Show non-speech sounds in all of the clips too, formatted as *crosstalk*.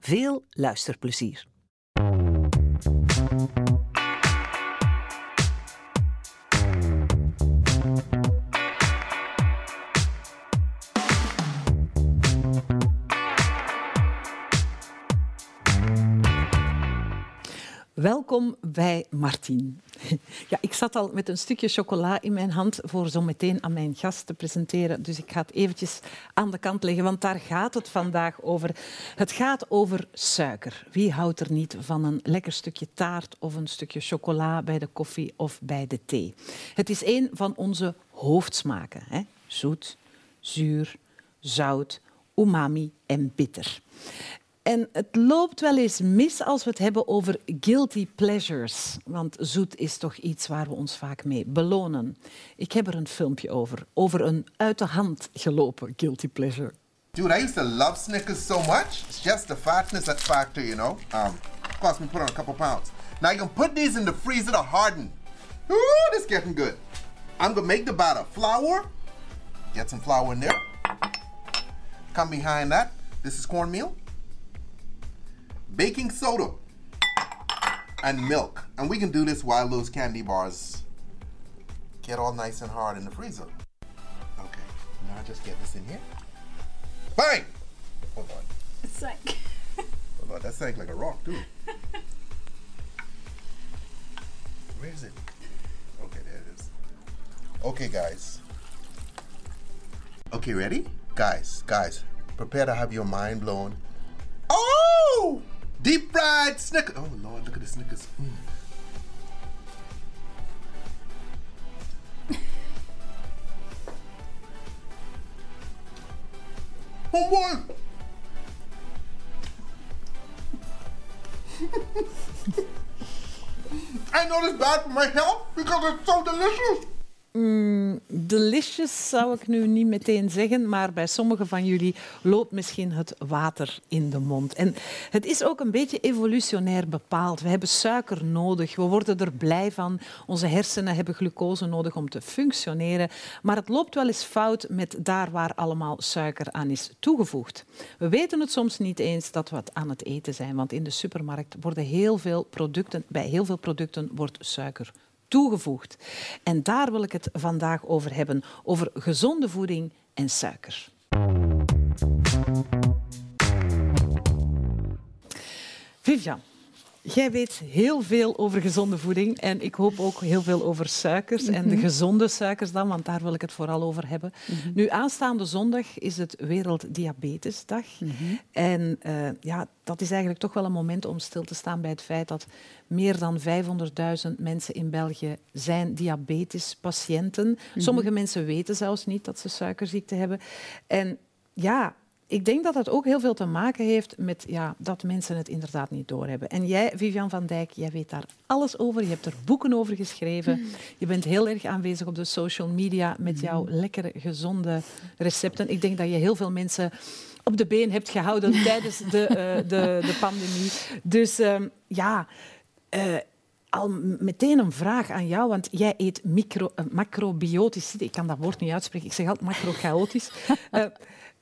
Veel luisterplezier. Welkom bij Martien. *laughs* Ja, ik zat al met een stukje chocola in mijn hand voor zo meteen aan mijn gast te presenteren. Dus ik ga het eventjes aan de kant leggen, want daar gaat het vandaag over. Het gaat over suiker. Wie houdt er niet van een lekker stukje taart of een stukje chocola bij de koffie of bij de thee? Het is een van onze hoofdsmaken. Hè? Zoet, zuur, zout, umami en bitter. En het loopt wel eens mis als we het hebben over guilty pleasures. Want zoet is toch iets waar we ons vaak mee belonen. Ik heb er een filmpje over. Over een uit de hand gelopen guilty pleasure. Dude, I used to love Snickers so much. It's just the fatness that factor, you know. Um, cost me put on a couple pounds. Now you can put these in the freezer to harden. Ooh, this getting good. I'm gonna make the batter. Flour. Get some flour in there. Come behind that. This is cornmeal baking soda, and milk. And we can do this while those candy bars get all nice and hard in the freezer. Okay, now I just get this in here. Bang! Hold on. It sank. *laughs* Hold on, that sank like a rock, too. Where is it? Okay, there it is. Okay, guys. Okay, ready? Guys, guys, prepare to have your mind blown. Deep fried Snickers. Oh Lord, look at the Snickers. Mm. *laughs* oh *laughs* boy. I know this bad for my health because it's so delicious. Mm, delicious zou ik nu niet meteen zeggen, maar bij sommigen van jullie loopt misschien het water in de mond. En het is ook een beetje evolutionair bepaald. We hebben suiker nodig, we worden er blij van. Onze hersenen hebben glucose nodig om te functioneren. Maar het loopt wel eens fout met daar waar allemaal suiker aan is toegevoegd. We weten het soms niet eens dat we het aan het eten zijn, want in de supermarkt worden heel veel producten, bij heel veel producten wordt suiker toegevoegd. En daar wil ik het vandaag over hebben, over gezonde voeding en suiker. Vivian, Jij weet heel veel over gezonde voeding en ik hoop ook heel veel over suikers en de mhm. gezonde suikers dan, want daar wil ik het vooral over hebben. Mhm. Nu, aanstaande zondag is het Werelddiabetesdag. Mm En uh, ja, dat is eigenlijk toch wel een moment om stil te staan bij het feit dat meer dan 500.000 mensen in België zijn diabetespatiënten. Mm Sommige mensen weten zelfs niet dat ze suikerziekte hebben. En ja, ik denk dat dat ook heel veel te maken heeft met ja, dat mensen het inderdaad niet doorhebben. En jij, Vivian van Dijk, jij weet daar alles over. Je hebt er boeken over geschreven. Hmm. Je bent heel erg aanwezig op de social media met jouw hmm. lekkere, gezonde recepten. Ik denk dat je heel veel mensen op de been hebt gehouden *laughs* tijdens de, uh, de, de pandemie. Dus uh, ja... Uh, al meteen een vraag aan jou, want jij eet micro, uh, macrobiotisch. Ik kan dat woord niet uitspreken, ik zeg altijd macrochaotisch. *laughs*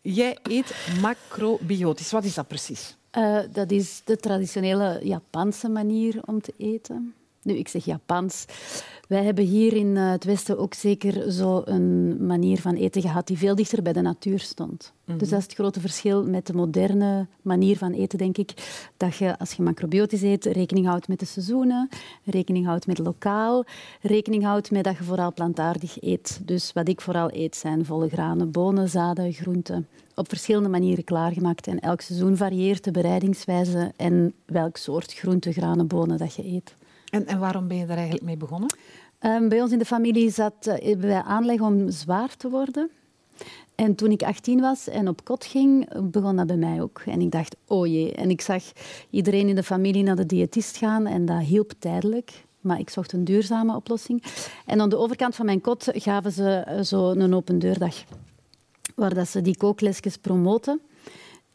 Jij eet macrobiotisch. Wat is dat precies? Uh, dat is de traditionele Japanse manier om te eten. Nu, ik zeg Japans. Wij hebben hier in eh, het Westen ook zeker zo een manier van eten gehad die veel dichter bij de natuur stond. Mhm. Dus dat is het grote verschil met de moderne manier van eten, denk ik. Dat je, als je macrobiotisch eet, rekening houdt met de seizoenen, rekening houdt met lokaal, rekening houdt met dat je vooral plantaardig eet. Dus wat ik vooral eet zijn volle granen, bonen, zaden, groenten. Op verschillende manieren klaargemaakt. En elk seizoen varieert de bereidingswijze en welk soort groenten, granen, bonen dat je eet. En, en waarom ben je daar eigenlijk mee begonnen? Um, bij ons in de familie zat, uh, wij aanleg om zwaar te worden. En toen ik 18 was en op kot ging, begon dat bij mij ook. En ik dacht, oh jee. En ik zag iedereen in de familie naar de diëtist gaan en dat hielp tijdelijk. Maar ik zocht een duurzame oplossing. En aan de overkant van mijn kot gaven ze eh, zo een open deurdag. Waar dat ze die kooklesjes promoten.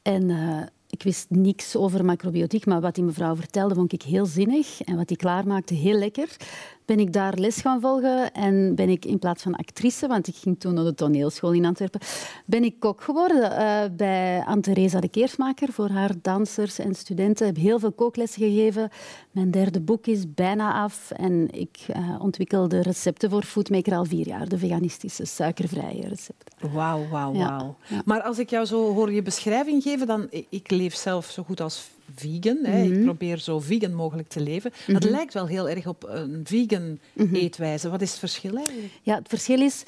En uh, ik wist niks over macrobiotiek, maar wat die mevrouw vertelde vond ik heel zinnig. En wat die klaarmaakte heel lekker ben ik daar les gaan volgen en ben ik in plaats van actrice, want ik ging toen naar de toneelschool in Antwerpen, ben ik kok geworden uh, bij Anne-Theresa de Keersmaker voor haar dansers en studenten. Ik heb heel veel kooklessen gegeven. Mijn derde boek is bijna af en ik uh, ontwikkelde recepten voor Foodmaker al vier jaar, de veganistische suikervrije recepten. Wauw, wauw, wauw. Ja. Maar als ik jou zo hoor je beschrijving geven, dan ik leef zelf zo goed als vegan. Hè. Ik mhm. probeer zo vegan mogelijk te leven. Dat mhm. lijkt wel heel erg op een vegan mhm. eetwijze. Wat is het verschil eigenlijk? Ja, het verschil is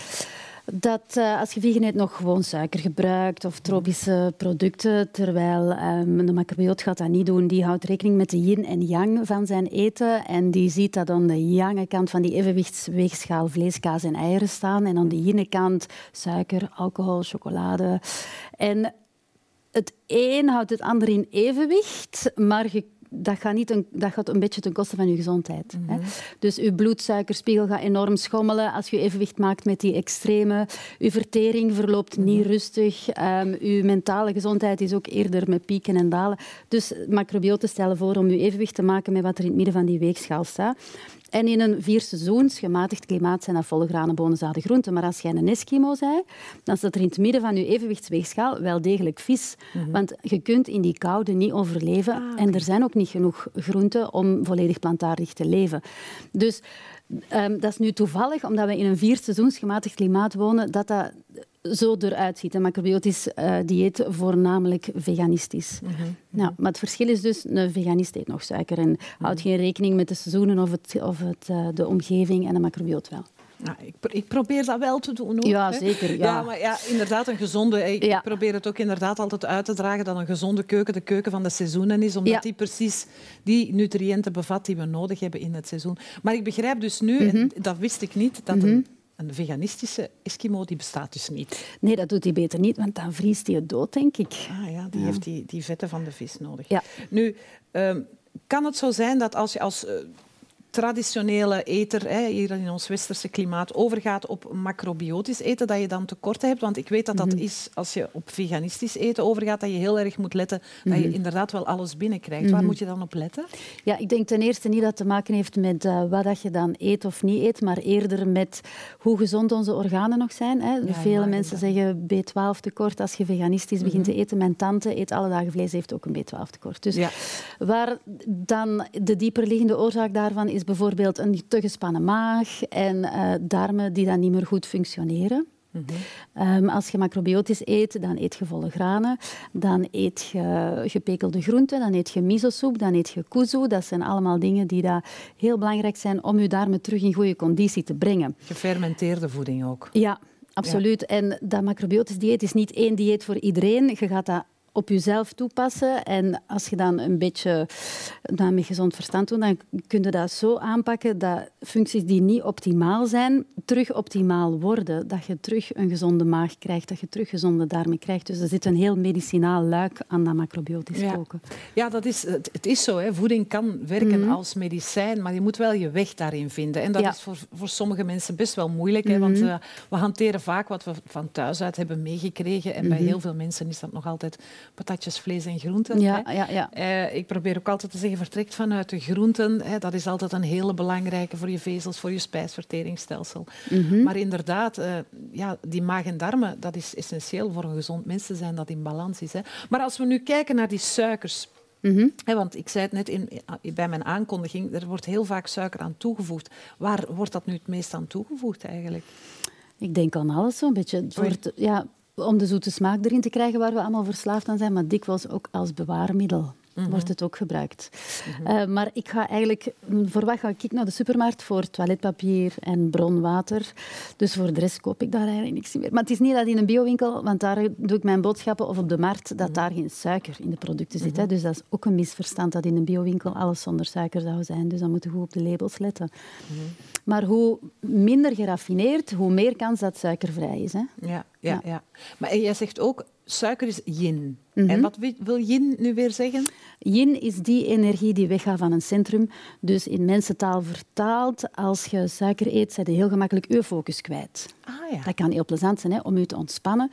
dat uh, als je vegan eet nog gewoon suiker gebruikt of tropische producten, terwijl um, de macrobiot gaat dat niet doen. Die houdt rekening met de yin en yang van zijn eten en die ziet dat aan de yang kant van die evenwichtsweegschaal vlees, kaas en eieren staan en aan de yin kant suiker, alcohol, chocolade. En het een houdt het ander in evenwicht, maar dat gaat, niet een, dat gaat een beetje ten koste van je gezondheid. hè? Mhm. Dus je bloedsuikerspiegel gaat enorm schommelen als je evenwicht maakt met die extreme. Je vertering verloopt niet mhm. rustig. Um, je mentale gezondheid is ook eerder met pieken en dalen. Dus macrobioten stellen voor om je evenwicht te maken met wat er in het midden van die weegschaal staat. En in een vier seizoens gematigd klimaat zijn dat volle granen, bonen, zaden, groenten. Maar als jij een Eskimo bent, dan staat er in het midden van je evenwichtsweegschaal wel degelijk vis. Mhm. Want je kunt in die koude niet overleven. Ah, en er zijn ook niet genoeg groenten om volledig plantaardig te leven. Dus um, dat is nu toevallig, omdat we in een vier seizoens gematigd klimaat wonen, dat dat zo eruit ziet. Een macrobiotisch uh, dieet voornamelijk veganistisch. Mm -hmm. maar het verschil is dus, een veganist eet nog suiker en houdt mhm. geen rekening met de seizoenen of, het, of het, uh, de omgeving en een macrobiot wel. Nou, ik, ik, probeer dat wel te doen. Hoor, ja, zeker. Ja. ja. maar ja, inderdaad, een gezonde. Ik ja. probeer het ook inderdaad altijd uit te dragen dat een gezonde keuken de keuken van de seizoenen is, omdat die precies die nutriënten bevat die we nodig hebben in het seizoen. Maar ik begrijp dus nu, mm -hmm. en dat wist ik niet, dat mm -hmm. een een veganistische Eskimo die bestaat dus niet. Nee, dat doet hij beter niet, want dan vriest hij dood, denk ik. Ah ja, die heeft die, die vetten van de vis nodig. Ja. Nu, um, kan het zo zijn dat als je als uh, traditionele eter, hè, hier in ons westerse klimaat, overgaat op macrobiotisch eten, dat je dan tekorten hebt. Want ik weet dat dat mm -hmm. is, als je op veganistisch eten overgaat, dat je heel erg moet letten dat je mhm. inderdaad wel alles binnenkrijgt. Waar mhm. moet je dan op letten? Ja, ik denk ten eerste niet dat het te maken heeft met uh, wat dat je dan eet of niet eet, maar eerder met hoe gezond onze organen nog zijn. Hè. Ja, Vele mensen zeggen B12 tekort als je veganistisch begint te mhm. eten. Mijn tante eet alle dagen vlees, heeft ook een B12 tekort. Dus waar dan de dieperliggende oorzaak daarvan is is bijvoorbeeld een te gespannen maag en uh, darmen die dan niet meer goed functioneren. Mm -hmm. um, als je macrobiotisch eet, dan eet je volle granen, dan eet je gepekelde groenten, dan eet je miso-soep, dan eet je kuzu. Dat zijn allemaal dingen die dat heel belangrijk zijn om je darmen terug in goede conditie te brengen. Gefermenteerde voeding ook. Ja, absoluut. Ja. En dat macrobiotisch dieet is niet één dieet voor iedereen. Je gaat dat op jezelf toepassen. En als je dan een beetje dat met gezond verstand doet, dan kun je dat zo aanpakken dat functies die niet optimaal zijn, terug optimaal worden. Dat je terug een gezonde maag krijgt, dat je terug gezonde darmen krijgt. Dus er zit een heel medicinaal luik aan dat macrobiotisch ja. koken. Ja, dat is, het is zo. Hè. Voeding kan werken mm -hmm. als medicijn, maar je moet wel je weg daarin vinden. En dat ja. is voor, voor sommige mensen best wel moeilijk, hè, want uh, we hanteren vaak wat we van thuis uit hebben meegekregen. En mm -hmm. bij heel veel mensen is dat nog altijd patatjes, vlees en groenten. Ja, ja, ja. Uh, ik probeer ook altijd te zeggen, vertrekt vanuit de groenten. Hè. Dat is altijd een hele belangrijke voor je vezels, voor je spijsverteringsstelsel. Mm -hmm. Maar inderdaad, uh, ja, die maag en darmen, dat is essentieel voor een gezond mens te zijn dat in balans is. Hè. Maar als we nu kijken naar die suikers... Mm -hmm. He, want ik zei het net in, bij mijn aankondiging, er wordt heel vaak suiker aan toegevoegd. Waar wordt dat nu het meest aan toegevoegd eigenlijk? Ik denk aan alles zo'n beetje. Het ja, om de zoete smaak erin te krijgen waar we allemaal verslaafd aan zijn, maar dikwijls ook als bewaarmiddel. wordt het ook gebruikt. Eh, maar ik ga eigenlijk... Voor wat ga ik naar de supermarkt? Voor toiletpapier en bronwater. Dus voor de rest koop ik daar eigenlijk niks meer. Maar het is niet dat in een biowinkel, want daar doe ik mijn boodschappen, of op de markt, dat daar geen suiker in de producten zit. Hè. Dus dat is ook een misverstand dat in een biowinkel alles zonder suiker zou zijn. Dus dan moeten we goed op de labels letten. Maar hoe minder geraffineerd, hoe meer kans dat suikervrij is. Hè. Ja, ja, ja. Maar jij zegt ook, suiker is yin. En wat wil yin nu weer zeggen? Yin is die energie die weggaat van een centrum. Dus in mensentaal vertaald, als je suiker eet, zet je heel gemakkelijk je focus kwijt. Ah, ja. Dat kan heel plezant zijn hè, om je te ontspannen.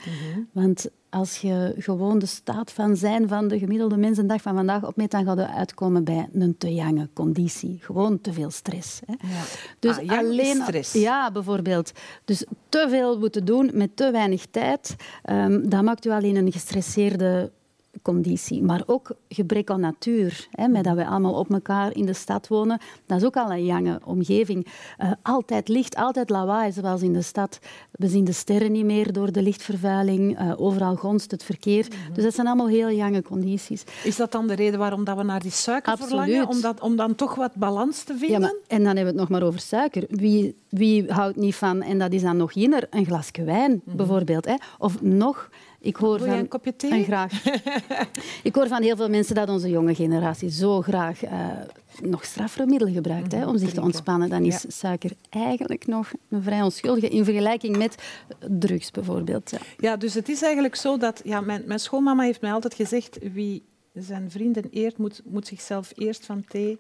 Want als je gewoon de staat van zijn van de gemiddelde mens een dag van vandaag opmeet, dan gaat je uitkomen bij een te jonge conditie. Gewoon te veel stress. Hè. Ja. Dus Ah, alleen, stress. Ja, bijvoorbeeld. Dus te veel moeten doen met te weinig tijd, ehm, dat maakt u alleen een gestresseerde conditie. Maar ook gebrek aan natuur. Hè, met dat we allemaal op elkaar in de stad wonen. Dat is ook al een jonge omgeving. Eh, altijd licht, altijd lawaai, zoals in de stad. We zien de sterren niet meer door de lichtvervuiling. Eh, overal gonst het verkeer. Dus dat zijn allemaal heel jonge condities. Is dat dan de reden waarom dat we naar die suiker Absoluut. verlangen? Om, dat, om dan toch wat balans te vinden? Ja, maar, en dan hebben we het nog maar over suiker. Wie, wie houdt niet van, en dat is dan nog jinner, een glasje wijn bijvoorbeeld. Hè? Of nog, ik hoor van... een kopje thee? En graag. *laughs* ik hoor van heel veel mensen dat onze jonge generatie zo graag eh, nog straffere middelen gebruikt hè, om zich te ontspannen. Dan is Ja. suiker eigenlijk nog een vrij onschuldige in vergelijking met drugs bijvoorbeeld. Ja. Ja, dus het is eigenlijk zo dat... Ja, mijn, mijn schoonmama heeft mij altijd gezegd... Wie zijn vrienden eert, moet, moet zichzelf eerst van thee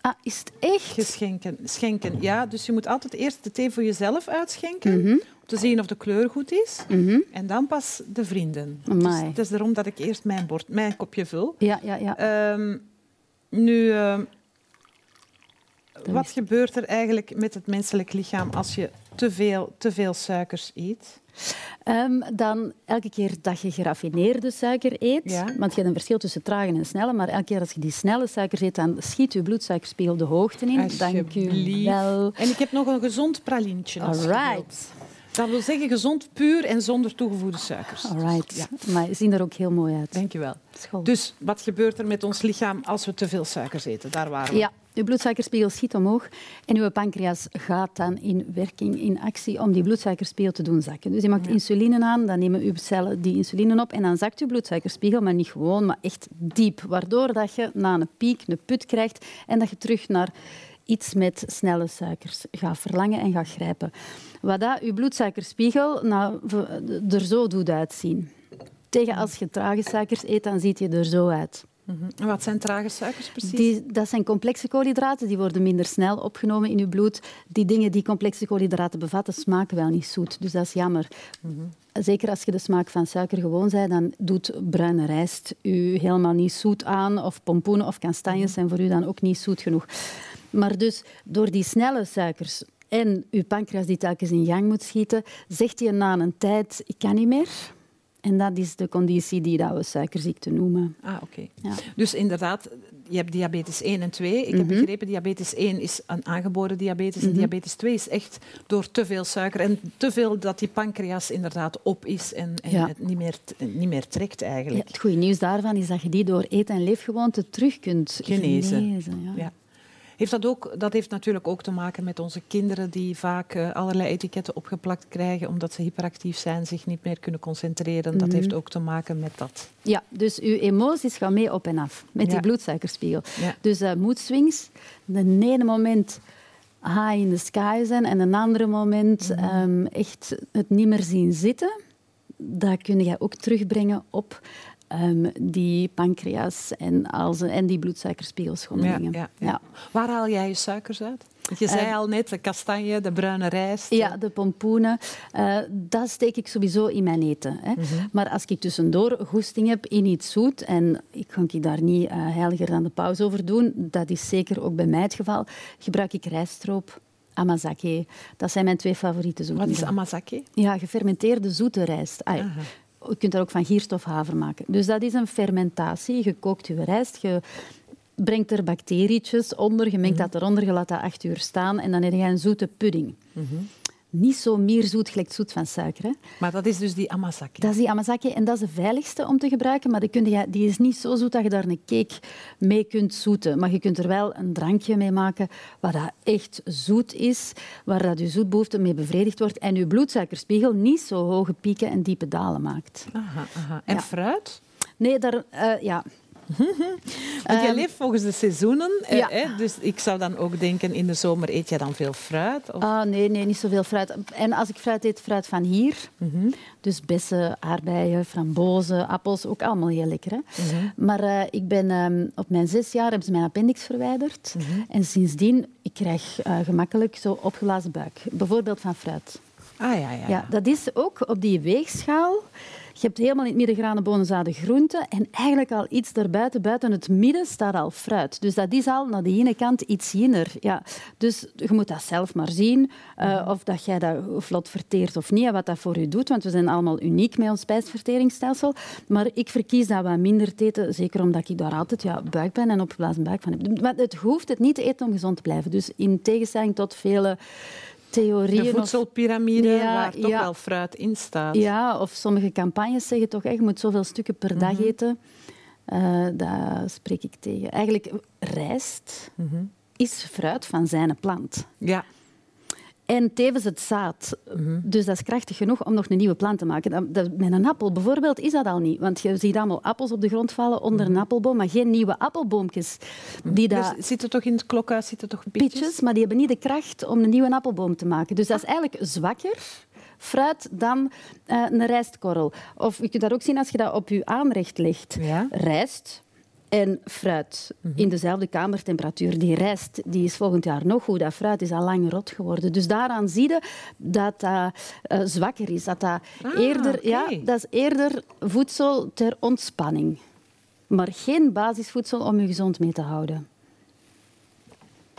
Ah, is het echt? geschenken. Schenken. Ja, dus je moet altijd eerst de thee voor jezelf uitschenken. Mhm. Te zien of de kleur goed is. Mhm. En dan pas de vrienden. Dus het is daarom dat ik eerst mijn, bord, mijn kopje vul. Ja, ja, ja. Ehm, nu, ehm, wat is- gebeurt er eigenlijk met het menselijk lichaam als je te veel, te veel suikers eet? Ehm, dan elke keer dat je geraffineerde suiker eet, Ja. want je hebt een verschil tussen trage en snelle, maar elke keer als je die snelle suiker eet, dan schiet je bloedsuikerspiegel de hoogte in. Dank u wel. En ik heb nog een gezond pralientje. als je wilt. Alright. Dat wil zeggen gezond, puur en zonder toegevoegde suikers. Alright. Ja. Maar ze zien er ook heel mooi uit. Dankjewel. School. Dus wat gebeurt er met ons lichaam als we te veel suikers eten? Daar waren we. Ja, uw bloedsuikerspiegel schiet omhoog en uw pancreas gaat dan in werking, in actie, om die bloedsuikerspiegel te doen zakken. Dus je maakt insuline aan, dan nemen uw cellen die insuline op en dan zakt uw bloedsuikerspiegel, maar niet gewoon, maar echt diep. Waardoor dat je na een piek een put krijgt en dat je terug naar iets met snelle suikers gaat verlangen en gaat grijpen. Wat dat uw bloedsuikerspiegel nou, er zo doet uitzien. Tegen als je trage suikers eet, dan ziet je er zo uit. Mhm. En wat zijn trage suikers precies? Die, dat zijn complexe koolhydraten, die worden minder snel opgenomen in je bloed. Die dingen die complexe koolhydraten bevatten, smaken wel niet zoet. Dus dat is jammer. Zeker als je de smaak van suiker gewoon bent, dan doet bruine rijst u helemaal niet zoet aan. Of pompoenen of kastanjes zijn voor u dan ook niet zoet genoeg. Maar dus door die snelle suikers en uw pancreas die telkens in gang moet schieten, zegt hij na een tijd, ik kan niet meer. En dat is de conditie die dat we suikerziekte noemen. Ah, oké. Ja. Dus inderdaad, je hebt diabetes 1 en 2. Ik heb Mhm. begrepen, diabetes 1 is een aangeboren diabetes en diabetes 2 is echt door te veel suiker en te veel dat die pancreas inderdaad op is en, en Ja. het niet meer, niet meer trekt Ja, eigenlijk. het goede nieuws daarvan is dat je die door eten- en leefgewoonten terug kunt Genezen. genezen. ja. Heeft dat, ook, dat heeft natuurlijk ook te maken met onze kinderen die vaak eh, allerlei etiketten opgeplakt krijgen omdat ze hyperactief zijn, zich niet meer kunnen concentreren. Mhm. Dat heeft ook te maken met dat. Ja, dus uw emoties gaan mee op en af met Ja. die bloedsuikerspiegel. Ja. Dus uh, moedswings, de ene moment high in the sky zijn en een andere moment Mhm. ehm, echt het niet meer zien zitten, dat kun je ook terugbrengen op ehm, die pancreas en, als, en die bloedsuikerspiegelschommelingen. Ja, ja. Waar haal jij je suikers uit? Je zei Eh, al net, de kastanje, de bruine rijst. Ja, de pompoenen. eh, dat steek ik sowieso in mijn eten. Hè. Mhm. Maar als ik tussendoor goesting heb in iets zoet, en ik kan ik daar niet eh, heiliger dan de pauze over doen, dat is zeker ook bij mij het geval, gebruik ik rijststroop, amazake. Dat zijn mijn twee favoriete Wat is amazake? Ja, gefermenteerde zoete rijst. Ah. Je kunt daar ook van gierstof haver maken. Dus dat is een fermentatie. Je kookt je rijst, je brengt er bacterietjes onder, je mengt dat eronder, je laat dat acht uur staan en dan heb je een zoete pudding. Niet zo meer zoet gelijk zoet van suiker. Hè. Maar dat is dus die amazake. Dat is die amazake en dat is de veiligste om te gebruiken, maar die, kun je, die is niet zo zoet dat je daar een cake mee kunt zoeten. Maar je kunt er wel een drankje mee maken waar dat echt zoet is, waar dat je zoetbehoefte mee bevredigd wordt en je bloedsuikerspiegel niet zo hoge pieken en diepe dalen maakt. Aha, aha. En Ja. fruit? Nee, daar, eh, ja, Want jij leeft volgens de seizoenen. eh, ja. hè? Dus ik zou dan ook denken, in de zomer eet jij dan veel fruit? Of... Ah, nee, nee, niet zoveel fruit. En als ik fruit eet, fruit van hier. Mhm. Dus bessen, aardbeien, frambozen, appels, ook allemaal heel lekker. Hè? Mhm. Maar eh, ik ben, ehm, op mijn zes jaar hebben ze mijn appendix verwijderd. Mhm. En sindsdien, ik krijg eh, gemakkelijk zo opgeblazen buik. Bijvoorbeeld van fruit. Ah ja, ja. Ja, dat is ook op die weegschaal. Je hebt helemaal in het midden granen, bonen, zaden, groenten. En eigenlijk al iets daarbuiten, buiten het midden, staat al fruit. Dus dat is al naar de ene kant iets jinner. Ja. Dus je moet dat zelf maar zien. eh, of dat jij dat vlot verteert of niet. En wat dat voor je doet. Want we zijn allemaal uniek met ons spijsverteringsstelsel. Maar ik verkies dat wat minder te eten. Zeker omdat ik daar altijd ja, buikpijn en opgeblazen buik van heb. Maar het hoeft het niet te eten om gezond te blijven. Dus in tegenstelling tot vele theorieën... De of- voedselpiramide, Ja, waar toch ja. wel fruit in staat. ja, of sommige campagnes zeggen toch echt, je moet zoveel stukken per dag eten. Eh daar spreek ik tegen. Eigenlijk, rijst is fruit van zijn plant. Ja. En tevens het zaad. Dus dat is krachtig genoeg om nog een nieuwe plant te maken. Dat, dat- met een appel bijvoorbeeld is dat al niet. Want je ziet allemaal appels op de grond vallen onder een appelboom, maar geen nieuwe appelboompjes. Die dat, Er zitten toch in het klokhuis zitten toch maar die hebben niet de kracht om een nieuwe appelboom te maken. Dus dat is eigenlijk zwakker fruit dan eh, een rijstkorrel. Of je kunt dat ook zien als je dat op je aanrecht legt. Ja. Rijst en fruit in dezelfde kamertemperatuur. Die rijst die is volgend jaar nog goed. Dat fruit is al lang rot geworden. Dus daaraan zie je dat dat eh, zwakker is. Dat, dat, Ah, eerder, ja, dat is eerder voedsel ter ontspanning. Maar geen basisvoedsel om je gezond mee te houden.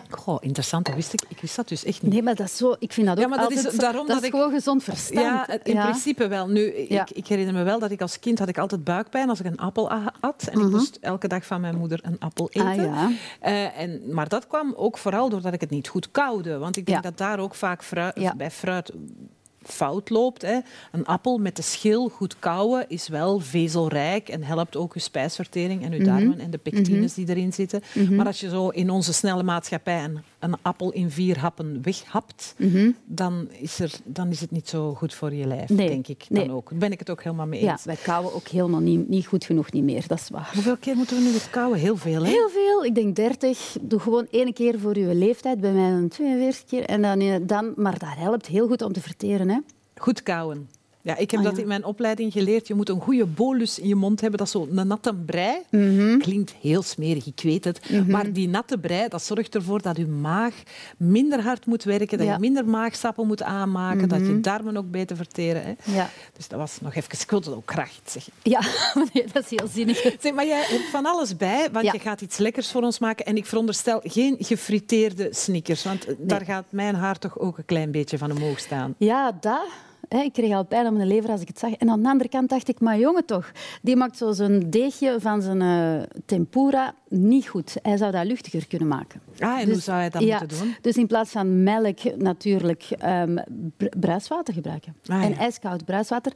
Goh, interessant. Dat wist ik. ik wist dat dus echt niet. Nee, maar dat is zo... Ik vind dat ook Ja, maar dat is altijd zo- daarom dat dat is ik- gewoon gezond verstand. Ja, in Ja. principe wel. Nu, ik, ik herinner me wel dat ik als kind had ik altijd buikpijn als ik een appel at. En ik moest elke dag van mijn moeder een appel eten. Mhm. Ah, ja. Eh, en, maar dat kwam ook vooral doordat ik het niet goed koude. Want ik denk dat daar ook vaak fruit, bij fruit fout loopt. Hè. Een appel met de schil goed kouwen is wel vezelrijk en helpt ook je spijsvertering en je Mhm. darmen en de pectines die erin zitten. Maar als je zo in onze snelle maatschappij een, een appel in vier happen weghapt, dan, is er, dan is het niet zo goed voor je lijf, Nee, denk ik. Dan nee. ook. Daar ben ik het ook helemaal mee Ja, eens. wij kauwen ook helemaal niet, niet goed genoeg niet meer. Dat is waar. Hoeveel keer moeten we nu het kouwen? Heel veel, hè? Heel veel, ik denk 30. Doe gewoon één keer voor je leeftijd. Bij mij een 42 keer. En dan, dan, maar dat helpt heel goed om te verteren. Hè. Goed kauwen. Ja, ik heb Ah, dat in mijn opleiding geleerd. Je moet een goede bolus in je mond hebben. Dat is zo een natte brei. Mhm. Klinkt heel smerig, ik weet het. Maar die natte brei dat zorgt ervoor dat je maag minder hard moet werken. Dat Ja. Mhm. je minder maagsappen moet aanmaken. Dat je darmen ook beter verteren. Hè. Ja. Dus dat was nog even... Ik wilde het ook graag iets zeggen. Ja, *laughs* dat is heel zinnig. Zeg, maar jij hebt van alles bij, want Ja. je gaat iets lekkers voor ons maken. En ik veronderstel geen gefriteerde snickers. Want daar gaat mijn haar toch ook een klein beetje van omhoog staan. Ja, dat. Ik kreeg al pijn aan mijn lever als ik het zag. En aan de andere kant dacht ik, maar jongen toch, die maakt zo zijn deegje van zijn eh, tempura niet goed. Hij zou dat luchtiger kunnen maken. Ah, en hoe zou hij dat ja, moeten doen? Dus in plaats van melk natuurlijk ehm, br- bruiswater gebruiken. Ah, en ja. ijskoud bruiswater.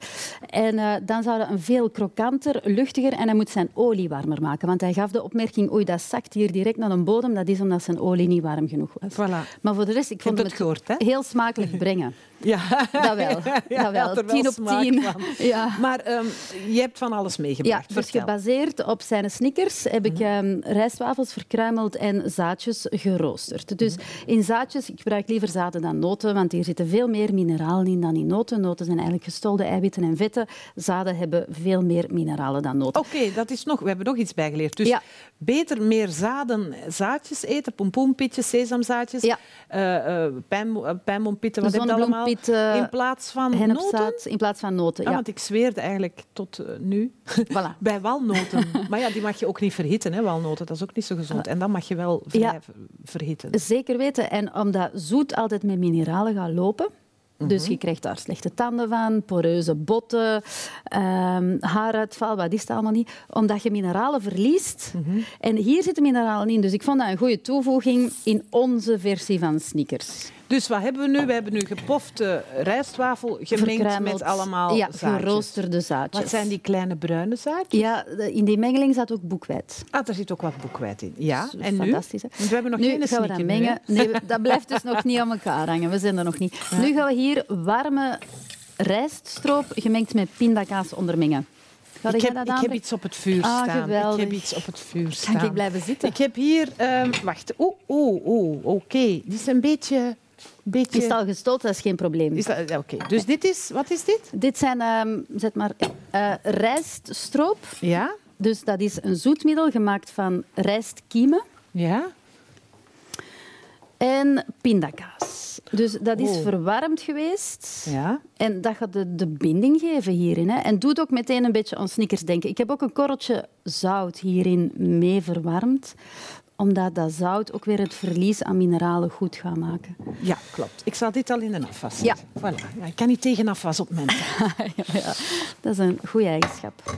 En eh, dan zou dat een veel krokanter, luchtiger en hij moet zijn olie warmer maken. Want hij gaf de opmerking, oei, dat zakt hier direct naar de bodem. Dat is omdat zijn olie niet warm genoeg was. Voilà. Maar voor de rest, ik vond het gehoord, hè? heel smakelijk brengen. *laughs* Ja, Dat wel. *laughs* Ja, dat wel. wel Tien op tien. *laughs* Ja. Maar ehm, je hebt van alles Ja, meegebracht. dus Vertel. gebaseerd op zijn snickers heb ik ehm, rijstwafels verkruimeld en zaadjes geroosterd. Dus in zaadjes, ik gebruik liever zaden dan noten, want hier zitten veel meer mineralen in dan in noten. Noten zijn eigenlijk gestolde eiwitten en vetten. Zaden hebben veel meer mineralen dan noten. Oké, dat is nog. We hebben nog iets bijgeleerd. Dus Ja. beter meer zaden, zaadjes eten, pompoenpitjes, sesamzaadjes, Ja. pijnmonpitten, wat heb je allemaal? In plaats van noten. In plaats van noten. Ja, Ja. want ik zweerde eigenlijk tot nu Voilà. *laughs* bij walnoten. maar ja, die mag je ook niet verhitten, hè, walnoten. Dat is ook niet zo gezond. En dan mag je wel vrij Ja. Verhitten. Zeker weten. En omdat zoet altijd met mineralen gaat lopen. Mhm. Dus je krijgt daar slechte tanden van, poreuze botten, ehm, haaruitval, wat is het allemaal niet? Omdat je mineralen verliest. Mhm. En hier zitten mineralen in. Dus ik vond dat een goede toevoeging in onze versie van Snickers. Dus wat hebben we nu? We hebben nu gepofte rijstwafel gemengd Verkruimeld. met allemaal ja, zaadjes. geroosterde zaadjes. Wat zijn die kleine bruine zaadjes? Ja, in die mengeling zat ook boekwijd. Ah, er zit ook wat boekwijd in. Ja, en nu? fantastisch, hè? Want we hebben nog nu geen gaan we dat nu, mengen. nee, dat blijft dus nog niet aan elkaar hangen. We zijn er nog niet. Nu gaan we hier warme rijststroop gemengd met pindakaas ondermengen. Ik heb, ik heb iets op het vuur Ah, staan. Ik heb iets op het vuur staan. Kan ik blijven zitten? Ik heb hier... ehm, wacht. Oeh, oeh, oeh. Oké. Die is een beetje... beetje... Is het al gestold? Dat is geen probleem. Is dat- ja, Oké. Dus dit is... Wat is dit? Dit zijn, ehm, zet maar, eh, rijststroop. Ja? Dus dat is een zoetmiddel gemaakt van rijstkiemen Ja? en pindakaas. Dus dat is Oh. verwarmd geweest. Ja. En dat gaat de, de binding geven hierin. Hè. En doet ook meteen een beetje aan Snickers denken. Ik heb ook een korreltje zout hierin mee verwarmd omdat dat zout ook weer het verlies aan mineralen goed gaat maken. Ja, klopt. Ik zal dit al in de afwas Ja. zetten. Voilà. Ja, ik kan niet tegen afwas op mijn *laughs* ja, dat is een goede eigenschap.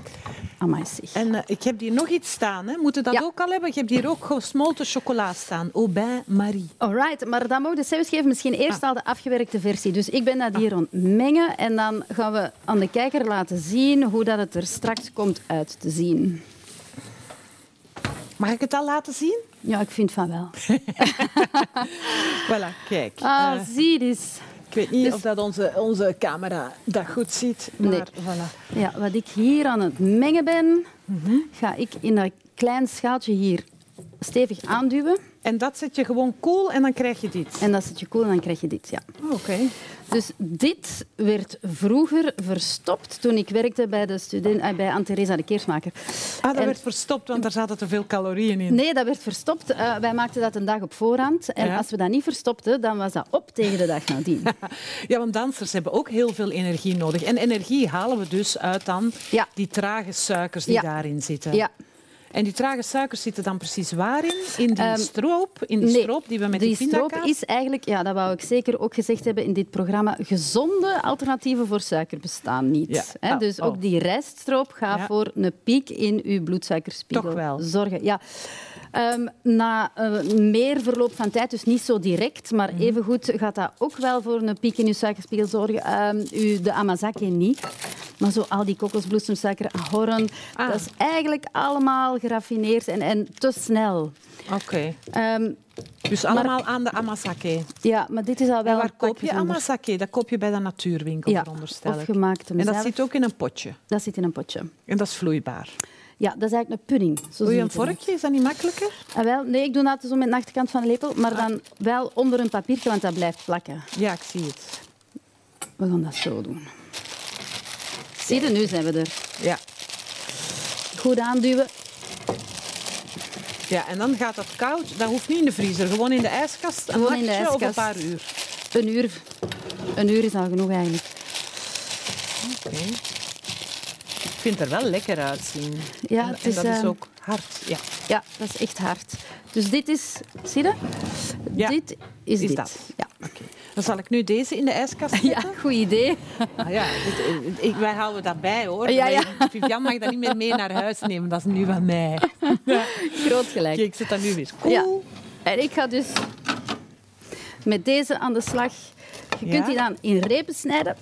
Amai, zeg. En eh, ik heb hier nog iets staan. Hè. Moeten dat ook al hebben? Ik heb hier ook gesmolten chocola staan. Aubin Marie. Alright, maar dan mogen de zelfs geven. Misschien eerst Ah. al de afgewerkte versie. Dus ik ben dat hier aan het mengen en dan gaan we aan de kijker laten zien hoe dat het er straks komt uit te zien. Mag ik het al laten zien? Ja, ik vind van wel. *laughs* Voilà, kijk. Ah, Eh, zie eens. ik weet niet dus- of dat onze, onze camera dat goed ziet. Maar Nee. voilà. Ja, wat ik hier aan het mengen ben, Mhm. ga ik in dat klein schaaltje hier stevig aanduwen. En dat zet je gewoon koel en dan krijg je dit. En dat zet je koel en dan krijg je dit. Ja. Oh, Oké. Dus dit werd vroeger verstopt toen ik werkte bij, de student, eh, bij de Keersmaker. Ah, dat En- werd verstopt, want daar zaten te veel calorieën in. Nee, dat werd verstopt. Eh, wij maakten dat een dag op voorhand. En Ja. als we dat niet verstopten, dan was dat op tegen de dag nadien. *laughs* Ja, want dansers hebben ook heel veel energie nodig. En energie halen we dus uit dan Ja. die trage suikers die Ja. daarin zitten. Ja. En die trage suikers zitten dan precies waarin? In die Ehm, stroop, in die Nee, stroop die we met die die stroop is eigenlijk, ja, dat wou ik zeker ook gezegd hebben in dit programma, gezonde alternatieven voor suiker bestaan niet. Ja. Hè? Oh, dus oh. ook die rijststroop gaat Ja. voor een piek in uw bloedsuikerspiegel Toch wel. zorgen. Ja. Ehm, na eh, meer verloop van tijd, dus niet zo direct, maar Mhm. evengoed gaat dat ook wel voor een piek in uw suikerspiegel zorgen. Ehm, u, de Amazake niet. Maar zo al die kokosbloesemsuiker, ahorn, Ah. dat is eigenlijk allemaal geraffineerd en, en te snel. Oké. Ehm, Dus allemaal aan de amasake. ja, maar dit is al wel En waar koop je amasake? Dat koop je bij de natuurwinkel, Ja, veronderstel of ik. gemaakt En dat zit ook in een potje. Dat zit in een potje. En dat is vloeibaar. Ja, dat is eigenlijk een pudding. Zo Doe je een vorkje? Is dat niet makkelijker? Ah, wel, nee, ik doe dat zo met de achterkant van de lepel, maar dan wel onder een papiertje, want dat blijft plakken. Ja, ik zie het. We gaan dat zo doen. Zie je, nu zijn we er. Ja. Goed aanduwen. ja, en dan gaat dat koud. Dat hoeft niet in de vriezer, gewoon in de ijskast. Een Gewoon in de of een ijskast. paar uur. Een uur. Een uur is al genoeg eigenlijk. Oké. Ik vind het er wel lekker uitzien. Ja, en, het en is, dat is ehm, ook hard. Ja. Ja, dat is echt hard. Dus dit is... Zie je? Ja, Dit is, is dit. dat. Ja. Oké. Dan zal ik nu deze in de ijskast zetten. ja, goed idee. Ah, ja, dit- ik, wij houden dat bij hoor. Ja, ja. Vivian mag dat niet meer mee naar huis nemen. Dat is nu van mij. *laughs* Groot gelijk. Kijk, ik zet dat nu weer koel. Ja. En ik ga dus met deze aan de slag. Je Ja. kunt die dan in repen snijden.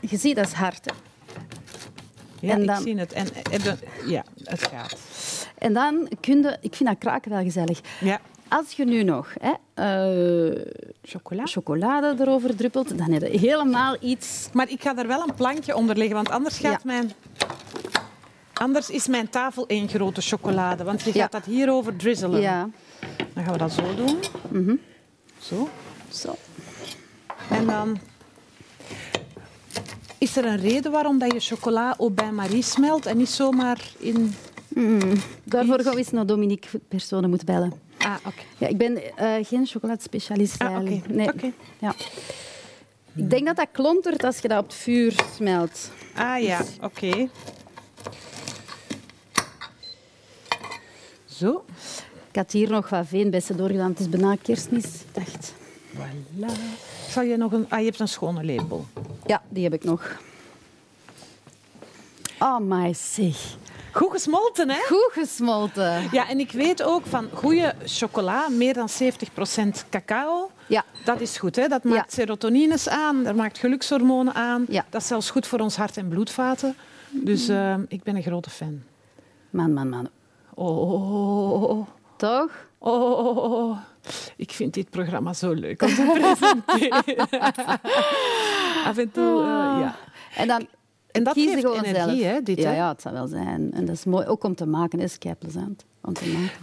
Je ziet, dat is hard. hè. Ja, En ik zie het. En, heb je- ja, het gaat. En dan kun je... Ik vind dat kraken wel gezellig. Ja. Als je nu nog hè, eh, Chocola. chocolade erover druppelt, dan heb je helemaal iets... Maar ik ga er wel een plankje onder leggen, want anders gaat Ja. mijn... Anders is mijn tafel één grote chocolade, want je Ja. gaat dat hierover drizzelen. Ja. Dan gaan we dat zo doen. Mhm. Zo. Zo. En dan... Is er een reden waarom dat je chocola ook bij Marie smelt en niet zomaar in... Daarvoor Iets? gaan we eens naar Dominique Personen moeten bellen. Ah, oké. Ja, ik ben eh, geen chocoladespecialist Ah, eigenlijk. Nee. Oké. Ja. Ik denk dat dat klontert als je dat op het vuur smelt. Ah ja, oké. Zo. Ik had hier nog wat veenbessen doorgedaan. Het is bijna kerstmis. Ik dacht, Voilà. Zal je nog een... Ah, je hebt een schone lepel. ja, die heb ik nog. Oh, my zeg. Goed gesmolten, hè? Goed gesmolten. Ja, en ik weet ook van goede chocola, meer dan 70% cacao, Ja. Dat is goed, hè? dat maakt serotonines aan, dat maakt gelukshormonen aan. Ja. Dat is zelfs goed voor ons hart- en bloedvaten. Dus uh, ik ben een grote fan. Man, man, man. Oh, oh, oh. Toch? Oh, ik vind dit programma zo leuk om te *laughs* presenteren. *laughs* Af en toe, uh, ja. En dan en dat geeft energie, zelf. hè, dit, ja, hè? ja, het zal wel zijn. En dat is mooi. Ook om te maken is kei plezant.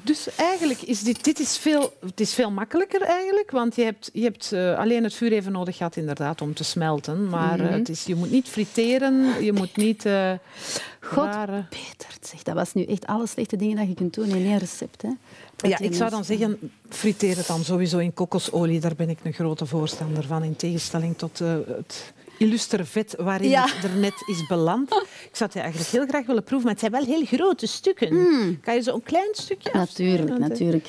Dus eigenlijk is dit, dit is veel, het is veel makkelijker eigenlijk, want je hebt, je hebt uh, alleen het vuur even nodig gehad inderdaad om te smelten. Maar Mhm. uh, het is, je moet niet friteren, je moet niet... Uh, *laughs* God, rare... Peter, zeg, dat was nu echt alle slechte dingen dat je kunt doen in één recept. Hè? Dat Ja, ik zou dan zeggen, friteer het dan sowieso in kokosolie. Daar ben ik een grote voorstander van, in tegenstelling tot het illustere vet waarin Ja. het er net is beland. Ik zou het eigenlijk heel graag willen proeven, maar het zijn wel heel grote stukken. Kan je zo een klein stukje afsnijden? Hmm. Natuurlijk, natuurlijk.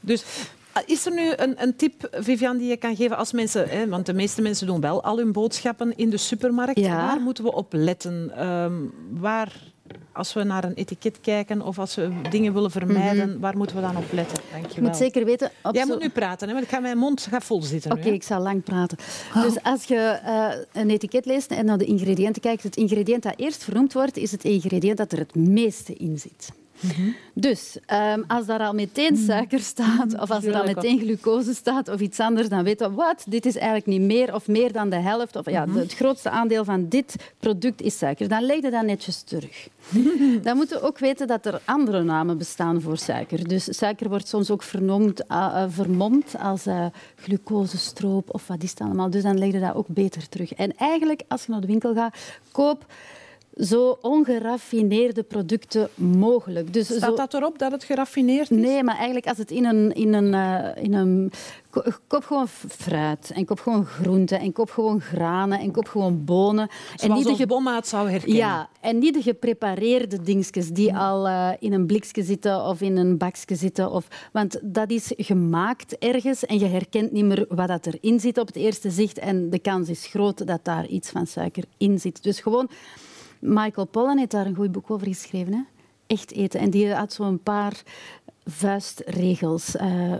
Dus ah, is er nu een, een tip, Vivian, die je kan geven als mensen... Hè, want de meeste mensen doen wel al hun boodschappen in de supermarkt. Ja. Waar moeten we op letten? Ehm, waar, als we naar een etiket kijken of als we dingen willen vermijden, waar moeten we dan op letten? Dank je Mhm. Moet zeker weten... Jij moet nu praten, hè, want ik ga, mijn mond gaat vol zitten. Oké, ik zal lang praten. Dus als je eh, een etiket leest en naar de ingrediënten kijkt, het ingrediënt dat eerst vernoemd wordt, is het ingrediënt dat er het meeste in zit. Dus ehm, als daar al meteen suiker staat, of als er al meteen glucose staat of iets anders, dan weten we, wat, dit is eigenlijk niet meer of meer dan de helft. Of ja, het grootste aandeel van dit product is suiker. Dan leg je dat netjes terug. *laughs* Dan moeten we ook weten dat er andere namen bestaan voor suiker. Dus suiker wordt soms ook vernoemd, eh, eh, vermomd als eh glucosestroop of wat is het allemaal. Dus dan leg je dat ook beter terug. En eigenlijk, als je naar de winkel gaat, koop zo ongeraffineerde producten mogelijk. Dus zo... Staat dat erop dat het geraffineerd is? Nee, maar eigenlijk als het in een... In een, eh, in een ko- koop gewoon fruit en koop gewoon groenten en koop gewoon granen en koop gewoon bonen. en niet de ons ge- bommaat zou herkennen. ja, en niet de geprepareerde dingetjes die al eh, in een blikje zitten of in een bakje zitten. Of, want dat is gemaakt ergens en je herkent niet meer wat dat erin zit op het eerste zicht. En de kans is groot dat daar iets van suiker in zit. Dus gewoon, Michael Pollan heeft daar een goed boek over geschreven. Hè? Echt eten. En die had zo'n paar vuistregels. Eh,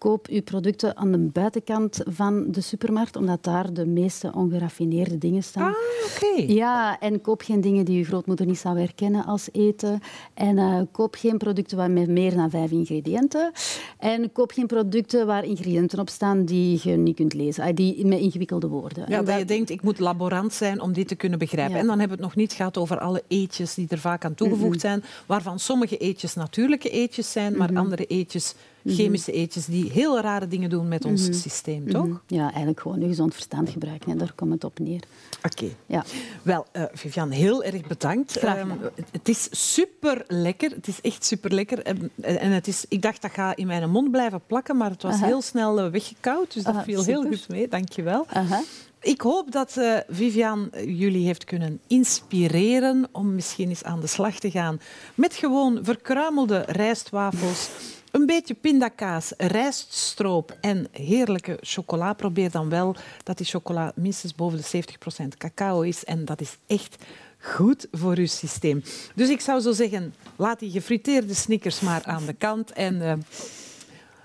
koop uw producten aan de buitenkant van de supermarkt, omdat daar de meeste ongeraffineerde dingen staan. Ah, oké. Ja, en koop geen dingen die je grootmoeder niet zou herkennen als eten. En eh, koop geen producten waar met meer dan vijf ingrediënten. En koop geen producten waar ingrediënten op staan die je niet kunt lezen, ah, die met ingewikkelde woorden. Ja, dat je denkt, ik moet laborant zijn om dit te kunnen begrijpen. Ja. En dan hebben we het nog niet gehad over alle eetjes die er vaak aan toegevoegd zijn, waarvan sommige eetjes natuurlijke eetjes zijn, maar andere eetjes chemische eetjes die heel rare dingen doen met ons systeem, toch? Ja, eigenlijk gewoon je gezond verstand gebruiken. En daar komt het op neer. Oké. Ja. Wel, eh, Vivian, heel erg bedankt. Graag Ehm, het- is super lekker. Het is echt super lekker. En, en het is, ik dacht dat gaat in mijn mond blijven plakken, maar het was Aha. heel snel eh, weggekauwd. Dus dat viel heel goed mee. Dank je wel. Aha. Ik hoop dat eh, Vivian jullie heeft kunnen inspireren om misschien eens aan de slag te gaan met gewoon verkruimelde rijstwafels, een beetje pindakaas, rijststroop en heerlijke chocola. Probeer dan wel dat die chocola minstens boven de 70% cacao is en dat is echt goed voor uw systeem. Dus ik zou zo zeggen, laat die gefriteerde snickers maar aan de kant en... eh,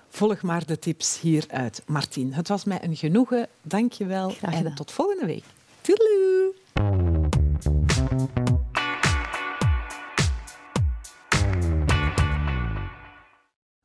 Volg maar de tips hier uit Martien. Het was mij een genoegen. Dank je wel. En tot volgende week. Toedeloe.